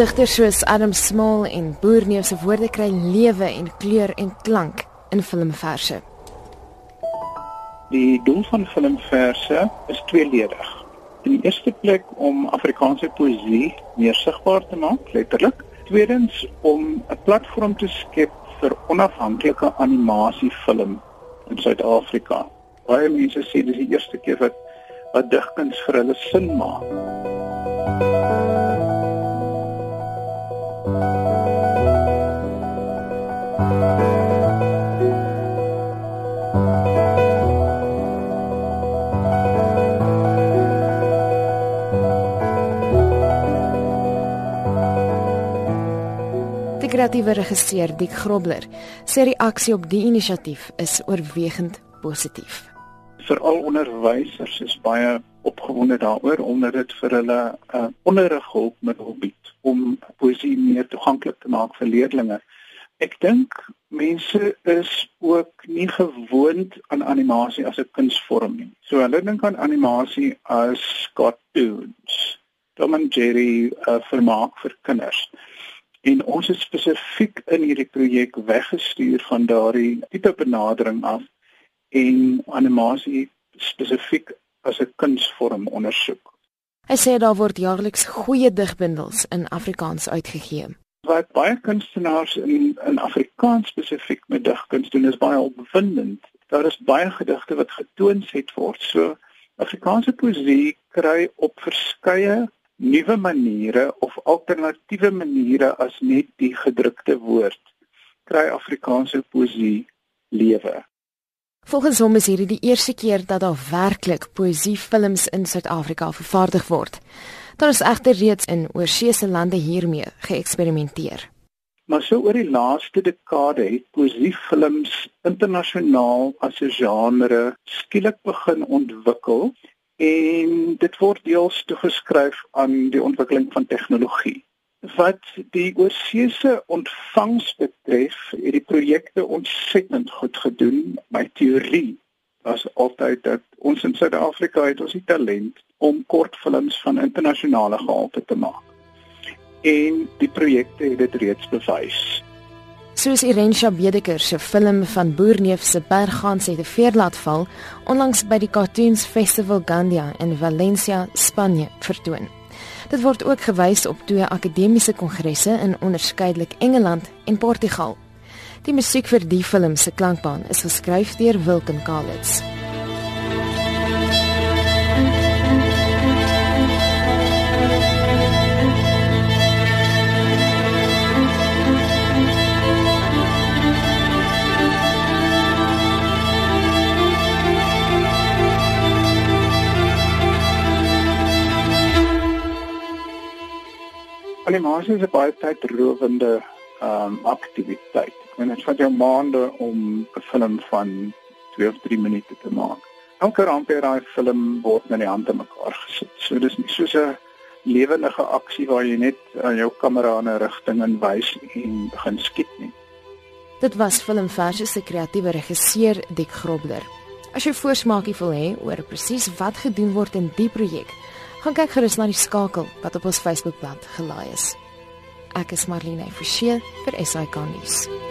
Digters soos Adam Small en Boerneef se woorde kry lewe en kleur en klank in filmverse. Die doel van filmverse is tweeledig. In die eerste plek om Afrikaanse poësie meer sigbaar te maak, letterlik. Tweedens om 'n platform te skep vir onafhanklike animasiefilm in Suid-Afrika. Baie mense sê dis die eerste keer wat wat digkuns vir hulle sin maak. Kreatiewe regisseur Dick Grobler sê reaksie op die inisiatief is oorwegend positief. Veral onderwysers is baie opgewonde daaroor omdat dit vir hulle 'n uh, onderrighulpmiddel bied om poesie meer toeganklik te maak vir leerders. Ek dink mense is ook nie gewoond aan animasie as 'n kunsvorm nie. So hulle dink aan animasie as cartoons. Tom and Jerry uh, vermaak vir kinders. En ons het spesifiek in hierdie projek weggestuur van daardie tipe benadering af en animasie spesifiek as 'n kunsvorm ondersoek. Hy sê daar word jaarliks goeie digbundels in Afrikaans uitgegee. Wat baie kunstenaars in in Afrikaans spesifiek met digkuns doen is baie opwindend. Daar is baie gedigte wat getoonset word. So Afrikaanse poesie kry op verskeie nuwe maniere of alternatiewe maniere as net die gedrukte woord kry Afrikaanse poesie lewe. Volgens hom is hierdie die eerste keer dat daar werklik poesiefilms in Suid-Afrika vervaardig word. Daar is egter reeds in oorseese lande hiermee geëksperimenteer. Maar so oor die laaste dekade het poesiefilms internasionaal as 'n genre skielik begin ontwikkel en dit word deels toegeskryf aan die ontwikkeling van tegnologie. Wat die oorsese ontvangs betref, het die projekte ontsettend goed gedoen. My teorie was altyd dat ons in Suid-Afrika het ons die talent om kortfilms van internasionale gehalte te maak. En die projekte het dit reeds bewys. Soos Irensha Bedeker se film van Boerneef se berggans het 'n veer laat val onlangs by die Cartoons Festival Gandia in Valencia, Spanje vertoon. Dit word ook gewys op twee akademiese kongresse in onderskeidelik Engeland en Portugal. Die musiek vir die film se klankbaan is geskryf deur Wilken Kalitz. Animasie is 'n baie tydrowende ehm um, aktiwiteit. Ek meen dit vat jou maande om 'n film van 2 of 3 minute te maak. Elke rampie daai film word met die hande mekaar gesit. So dis nie soos 'n lewendige aksie waar jy net aan jou kamera in 'n rigting en wys en begin skiet nie. Dit was filmverse se kreatiewe regisseur Dick Grobler. As jy voorsmaakie wil hê oor presies wat gedoen word in die projek, gaan kyk gerus na die skakel wat op ons Facebookblad gelaai is. Ek is Marlene Forsie vir SAK nuus.